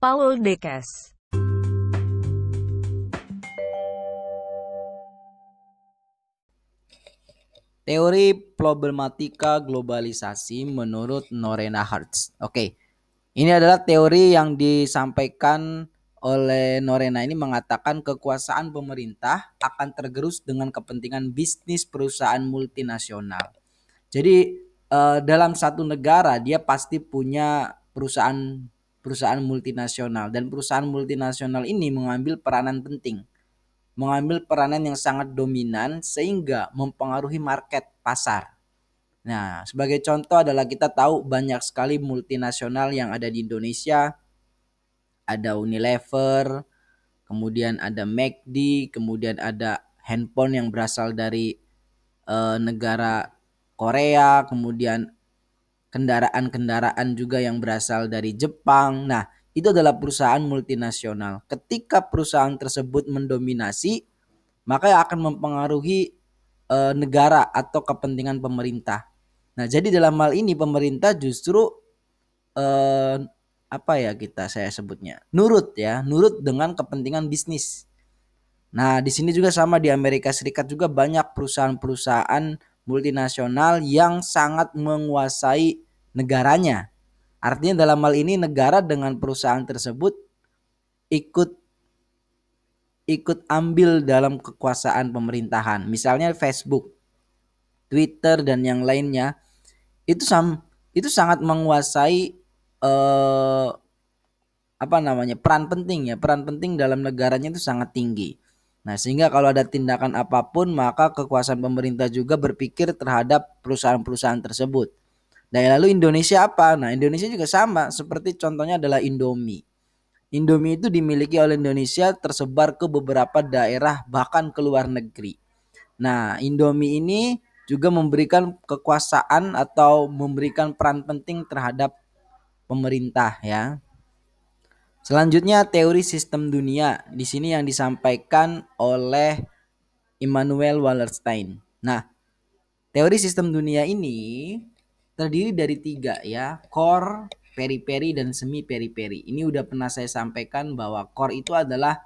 Paul Dekes. Teori problematika globalisasi menurut Norena Hertz. Oke, ini adalah teori yang disampaikan oleh Norena ini mengatakan kekuasaan pemerintah akan tergerus dengan kepentingan bisnis perusahaan multinasional. Jadi eh, dalam satu negara dia pasti punya perusahaan perusahaan multinasional dan perusahaan multinasional ini mengambil peranan penting mengambil peranan yang sangat dominan sehingga mempengaruhi market pasar. Nah, sebagai contoh adalah kita tahu banyak sekali multinasional yang ada di Indonesia. Ada Unilever, kemudian ada McD, kemudian ada handphone yang berasal dari e, negara Korea, kemudian kendaraan-kendaraan juga yang berasal dari Jepang. Nah, itu adalah perusahaan multinasional. Ketika perusahaan tersebut mendominasi, maka akan mempengaruhi e, negara atau kepentingan pemerintah. Nah, jadi dalam hal ini pemerintah justru eh, apa ya kita saya sebutnya nurut ya, nurut dengan kepentingan bisnis. Nah, di sini juga sama di Amerika Serikat juga banyak perusahaan-perusahaan multinasional yang sangat menguasai negaranya. Artinya dalam hal ini negara dengan perusahaan tersebut ikut ikut ambil dalam kekuasaan pemerintahan. Misalnya Facebook, Twitter dan yang lainnya itu sam itu sangat menguasai eh, apa namanya peran penting ya peran penting dalam negaranya itu sangat tinggi. Nah sehingga kalau ada tindakan apa pun maka kekuasaan pemerintah juga berpikir terhadap perusahaan-perusahaan tersebut. Dan lalu Indonesia apa? Nah Indonesia juga sama seperti contohnya adalah Indomie. Indomie itu dimiliki oleh Indonesia tersebar ke beberapa daerah bahkan ke luar negeri. Nah Indomie ini juga memberikan kekuasaan atau memberikan peran penting terhadap pemerintah ya. Selanjutnya teori sistem dunia. Di sini yang disampaikan oleh Immanuel Wallerstein. Nah, teori sistem dunia ini terdiri dari tiga ya, core, periperi dan semi periperi. Ini udah pernah saya sampaikan bahwa core itu adalah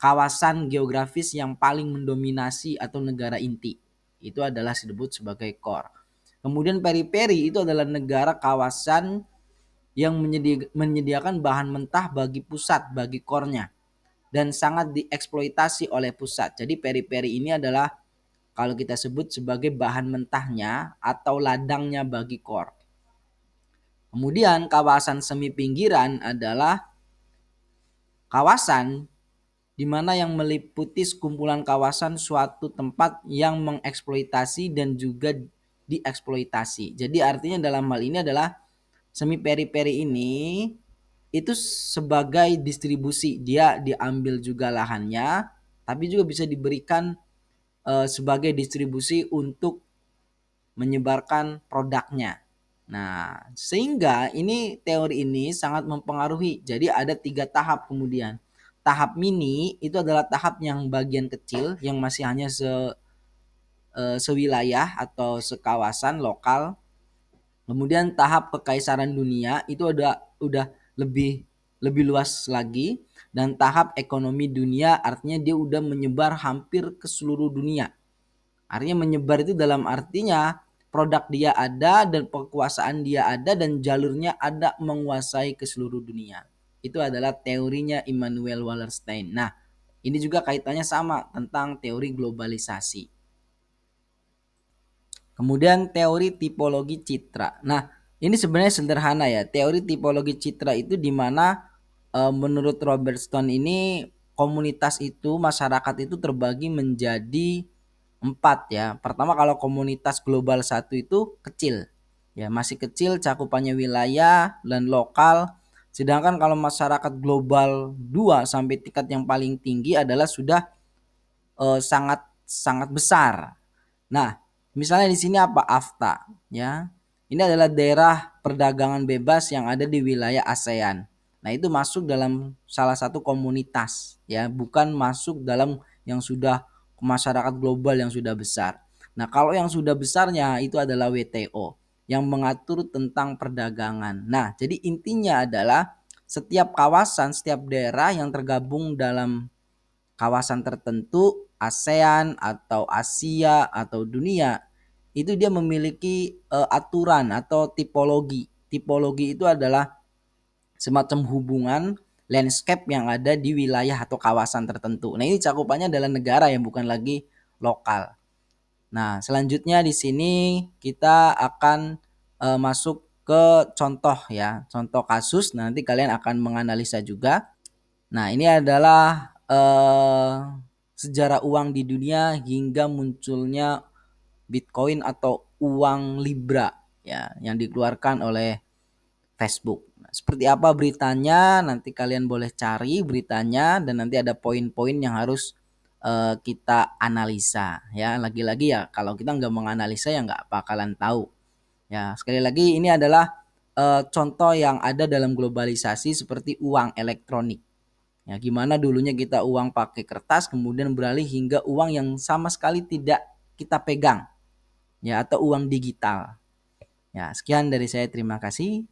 kawasan geografis yang paling mendominasi atau negara inti itu adalah disebut sebagai core. Kemudian periperi itu adalah negara kawasan yang menyedi menyediakan bahan mentah bagi pusat, bagi core-nya dan sangat dieksploitasi oleh pusat. Jadi periperi ini adalah kalau kita sebut sebagai bahan mentahnya atau ladangnya bagi core. Kemudian kawasan semi pinggiran adalah kawasan di mana yang meliputi sekumpulan kawasan suatu tempat yang mengeksploitasi dan juga dieksploitasi. Jadi artinya dalam hal ini adalah semi peri-peri ini itu sebagai distribusi dia diambil juga lahannya tapi juga bisa diberikan e, sebagai distribusi untuk menyebarkan produknya. Nah, sehingga ini teori ini sangat mempengaruhi. Jadi ada tiga tahap kemudian tahap mini itu adalah tahap yang bagian kecil yang masih hanya se e, sewilayah atau sekawasan lokal. Kemudian tahap kekaisaran dunia itu ada udah lebih lebih luas lagi dan tahap ekonomi dunia artinya dia udah menyebar hampir ke seluruh dunia. Artinya menyebar itu dalam artinya produk dia ada dan kekuasaan dia ada dan jalurnya ada menguasai ke seluruh dunia itu adalah teorinya Immanuel Wallerstein. Nah, ini juga kaitannya sama tentang teori globalisasi. Kemudian teori tipologi citra. Nah, ini sebenarnya sederhana ya. Teori tipologi citra itu di mana e, menurut Robert Stone ini komunitas itu, masyarakat itu terbagi menjadi empat ya. Pertama kalau komunitas global satu itu kecil, ya masih kecil cakupannya wilayah dan lokal Sedangkan kalau masyarakat global 2 sampai tingkat yang paling tinggi adalah sudah uh, sangat sangat besar. Nah, misalnya di sini apa AFTA ya. Ini adalah daerah perdagangan bebas yang ada di wilayah ASEAN. Nah, itu masuk dalam salah satu komunitas ya, bukan masuk dalam yang sudah masyarakat global yang sudah besar. Nah, kalau yang sudah besarnya itu adalah WTO yang mengatur tentang perdagangan. Nah, jadi intinya adalah setiap kawasan, setiap daerah yang tergabung dalam kawasan tertentu, ASEAN atau Asia atau dunia, itu dia memiliki uh, aturan atau tipologi. Tipologi itu adalah semacam hubungan landscape yang ada di wilayah atau kawasan tertentu. Nah, ini cakupannya adalah negara yang bukan lagi lokal. Nah, selanjutnya di sini kita akan uh, masuk ke contoh ya, contoh kasus. Nanti kalian akan menganalisa juga. Nah, ini adalah uh, sejarah uang di dunia hingga munculnya Bitcoin atau uang Libra ya yang dikeluarkan oleh Facebook. Nah, seperti apa beritanya? Nanti kalian boleh cari beritanya dan nanti ada poin-poin yang harus uh, kita analisa ya. Lagi-lagi ya kalau kita nggak menganalisa ya nggak bakalan tahu. Ya sekali lagi ini adalah uh, contoh yang ada dalam globalisasi seperti uang elektronik. Ya, gimana dulunya kita uang pakai kertas kemudian beralih hingga uang yang sama sekali tidak kita pegang. Ya, atau uang digital. Ya, sekian dari saya. Terima kasih.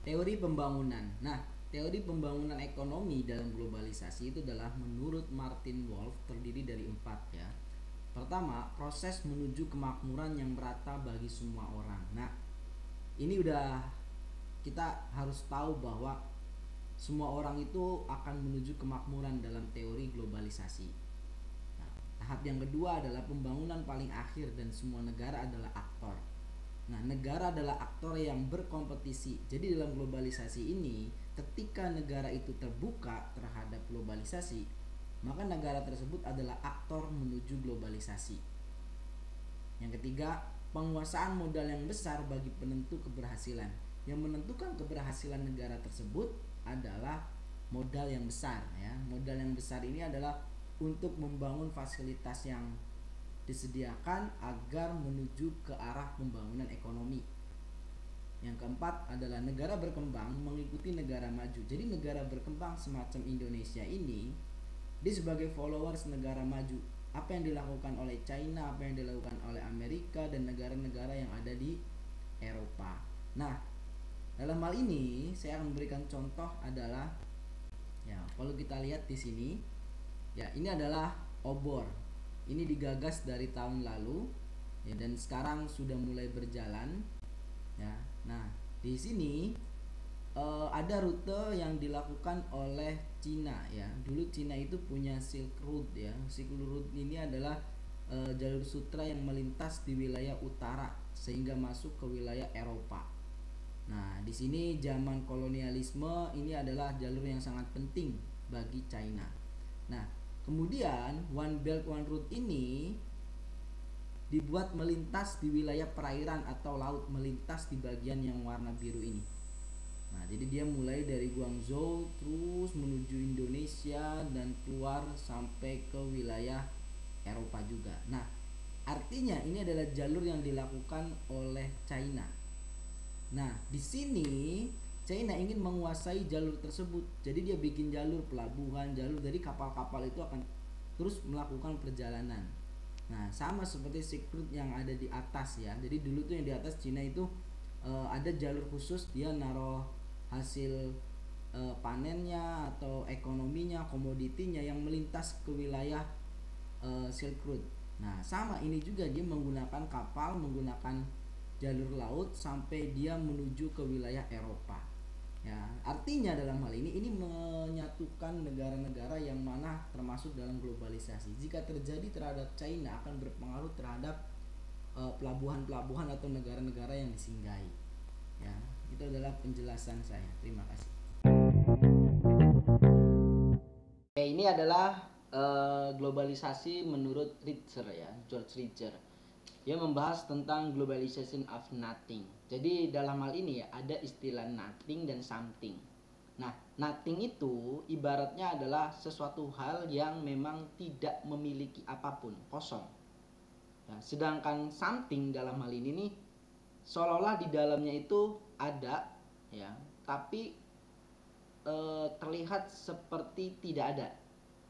Teori pembangunan. Nah, teori pembangunan ekonomi dalam globalisasi itu adalah menurut Martin Wolf terdiri dari empat ya. Pertama, proses menuju kemakmuran yang merata bagi semua orang. Nah, ini udah kita harus tahu bahwa semua orang itu akan menuju kemakmuran dalam teori globalisasi. Nah, tahap yang kedua adalah pembangunan paling akhir dan semua negara adalah aktor. Nah, negara adalah aktor yang berkompetisi. Jadi dalam globalisasi ini, ketika negara itu terbuka terhadap globalisasi, maka negara tersebut adalah aktor menuju globalisasi. Yang ketiga, penguasaan modal yang besar bagi penentu keberhasilan yang menentukan keberhasilan negara tersebut adalah modal yang besar ya. Modal yang besar ini adalah untuk membangun fasilitas yang disediakan agar menuju ke arah pembangunan ekonomi. Yang keempat adalah negara berkembang mengikuti negara maju. Jadi negara berkembang semacam Indonesia ini dia sebagai followers negara maju. Apa yang dilakukan oleh China apa yang dilakukan oleh Amerika dan negara-negara yang ada di Eropa. Nah dalam hal ini saya akan memberikan contoh adalah ya kalau kita lihat di sini ya ini adalah obor. Ini digagas dari tahun lalu ya dan sekarang sudah mulai berjalan ya. Nah, di sini uh, ada rute yang dilakukan oleh Cina ya. Dulu Cina itu punya Silk Road ya. Silk Road ini adalah uh, jalur sutra yang melintas di wilayah utara sehingga masuk ke wilayah Eropa. Nah, di sini zaman kolonialisme ini adalah jalur yang sangat penting bagi China. Nah, kemudian One Belt One Road ini dibuat melintas di wilayah perairan atau laut melintas di bagian yang warna biru ini. Nah, jadi dia mulai dari Guangzhou terus menuju Indonesia dan keluar sampai ke wilayah Eropa juga. Nah, artinya ini adalah jalur yang dilakukan oleh China Nah, di sini China ingin menguasai jalur tersebut. Jadi dia bikin jalur pelabuhan, jalur dari kapal-kapal itu akan terus melakukan perjalanan. Nah, sama seperti Silk yang ada di atas ya. Jadi dulu tuh yang di atas Cina itu uh, ada jalur khusus dia naruh hasil uh, panennya atau ekonominya, komoditinya yang melintas ke wilayah uh, Silk Road. Nah, sama ini juga dia menggunakan kapal, menggunakan jalur laut sampai dia menuju ke wilayah Eropa. Ya, artinya dalam hal ini ini menyatukan negara-negara yang mana termasuk dalam globalisasi. Jika terjadi terhadap China akan berpengaruh terhadap pelabuhan pelabuhan-pelabuhan atau negara-negara yang disinggahi. Ya, itu adalah penjelasan saya. Terima kasih. Oke, ini adalah uh, globalisasi menurut Ritzer ya, George Ritzer dia membahas tentang globalization of nothing. Jadi dalam hal ini ya ada istilah nothing dan something. Nah, nothing itu ibaratnya adalah sesuatu hal yang memang tidak memiliki apa pun, kosong. Nah, sedangkan something dalam hal ini nih seolah-olah di dalamnya itu ada ya, tapi e, terlihat seperti tidak ada.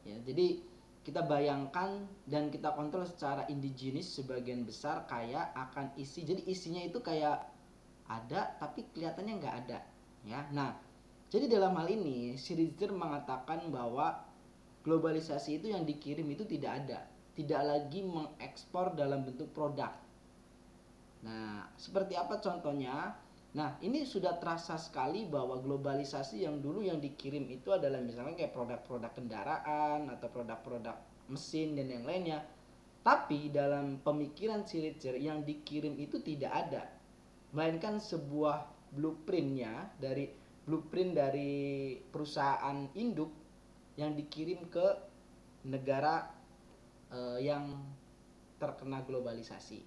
Ya, jadi kita bayangkan dan kita kontrol secara indigenis sebagian besar kayak akan isi. Jadi isinya itu kayak ada tapi kelihatannya nggak ada ya. Nah jadi dalam hal ini Sirizir mengatakan bahwa globalisasi itu yang dikirim itu tidak ada tidak lagi mengekspor dalam bentuk produk. Nah seperti apa contohnya Nah, ini sudah terasa sekali bahwa globalisasi yang dulu yang dikirim itu adalah misalnya kayak produk-produk kendaraan atau produk-produk mesin dan yang lainnya. Tapi dalam pemikiran Siritzer yang dikirim itu tidak ada. Melainkan sebuah blueprintnya dari blueprint dari perusahaan induk yang dikirim ke negara uh, yang terkena globalisasi.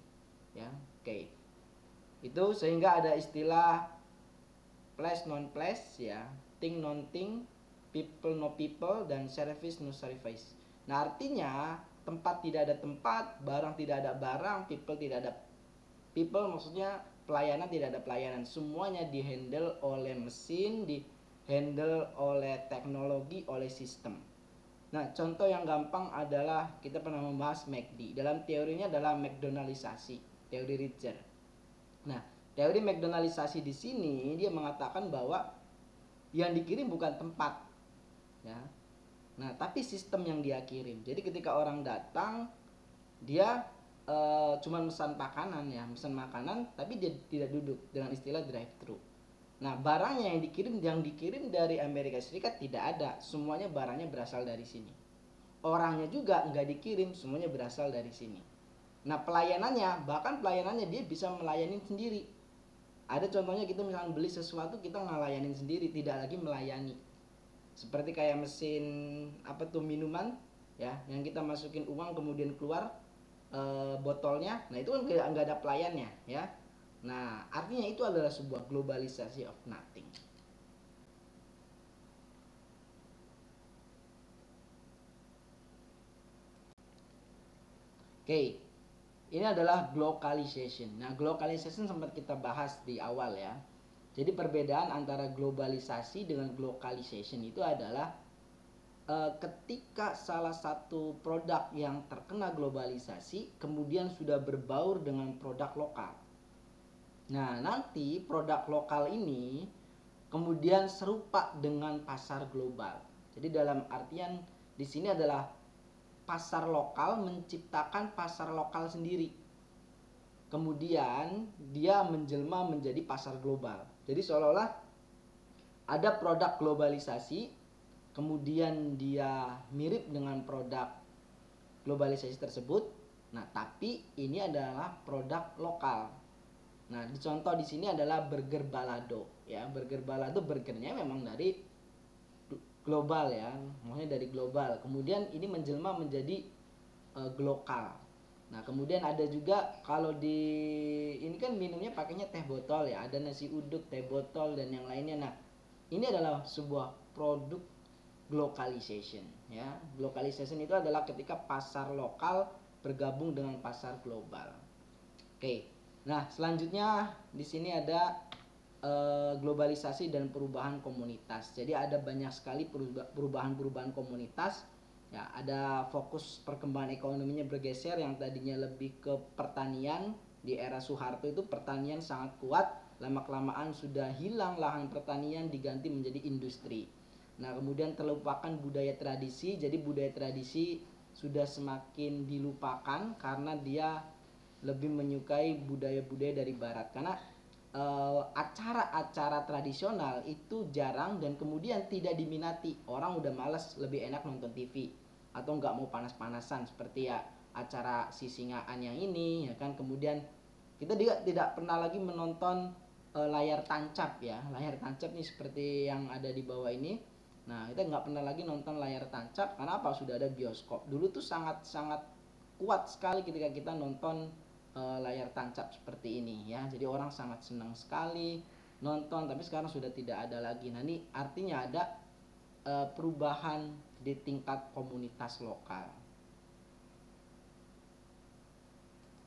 Ya, oke. Okay itu sehingga ada istilah place non place ya. Thing non thing people no people dan service no service. Nah artinya tempat tidak ada tempat barang tidak ada barang people tidak ada people maksudnya pelayanan tidak ada pelayanan. Semuanya dihandle oleh mesin di handle oleh teknologi oleh sistem. Nah contoh yang gampang adalah kita pernah membahas McD dalam teorinya adalah McDonaldisasi teori Richard Nah, teori McDonaldisasi di sini dia mengatakan bahwa yang dikirim bukan tempat, ya. Nah, tapi sistem yang dia kirim. Jadi ketika orang datang, dia e, cuma pesan makanan ya, pesan makanan, tapi dia tidak duduk dengan istilah drive thru. Nah, barangnya yang dikirim yang dikirim dari Amerika Serikat tidak ada, semuanya barangnya berasal dari sini. Orangnya juga nggak dikirim, semuanya berasal dari sini. Nah pelayanannya bahkan pelayanannya dia bisa melayani sendiri. Ada contohnya kita misalnya beli sesuatu kita ngelayanin sendiri tidak lagi melayani. Seperti kayak mesin apa tuh minuman ya yang kita masukin uang kemudian keluar e, botolnya. Nah itu kan nggak ada pelayannya ya. Nah artinya itu adalah sebuah globalisasi of nothing. Oke, okay ini adalah globalization. Nah, globalization sempat kita bahas di awal ya. Jadi perbedaan antara globalisasi dengan globalization itu adalah e, ketika salah satu produk yang terkena globalisasi kemudian sudah berbaur dengan produk lokal. Nah, nanti produk lokal ini kemudian serupa dengan pasar global. Jadi dalam artian di sini adalah pasar lokal menciptakan pasar lokal sendiri. Kemudian dia menjelma menjadi pasar global. Jadi seolah-olah ada produk globalisasi, kemudian dia mirip dengan produk globalisasi tersebut. Nah, tapi ini adalah produk lokal. Nah, contoh di sini adalah burger balado ya. Burger balado burgernya memang dari global ya maksudnya dari global. Kemudian ini menjelma menjadi uh, global nah kemudian ada juga kalau di ini kan minumnya pakainya teh botol ya ada nasi uduk teh botol dan yang lainnya. Nah ini adalah sebuah produk globalization ya. Globalization itu adalah ketika pasar lokal bergabung dengan pasar global. Oke nah selanjutnya di sini ada Eh, globalisasi dan perubahan komunitas. Jadi ada banyak sekali perubahan-perubahan komunitas. Ya, ada fokus perkembangan ekonominya bergeser yang tadinya lebih ke pertanian di era Soeharto itu pertanian sangat kuat, lama-kelamaan sudah hilang lahan pertanian diganti menjadi industri. Nah, kemudian terlupakan budaya tradisi, jadi budaya tradisi sudah semakin dilupakan karena dia lebih menyukai budaya-budaya dari barat. Karena acara-acara uh, tradisional itu jarang dan kemudian tidak diminati. Orang udah males lebih enak nonton TV atau nggak mau panas-panasan seperti ya acara sisingaan yang ini ya kan? Kemudian kita juga tidak pernah lagi menonton uh, layar tancap ya. Layar tancap nih seperti yang ada di bawah ini. Nah kita nggak pernah lagi nonton layar tancap. Karena apa? Sudah ada bioskop. Dulu tuh sangat sangat kuat sekali ketika kita nonton uh, layar tancap seperti ini ya. Jadi orang sangat senang sekali nonton tapi sekarang sudah tidak ada lagi. Nah, ini artinya ada uh, perubahan di tingkat komunitas lokal.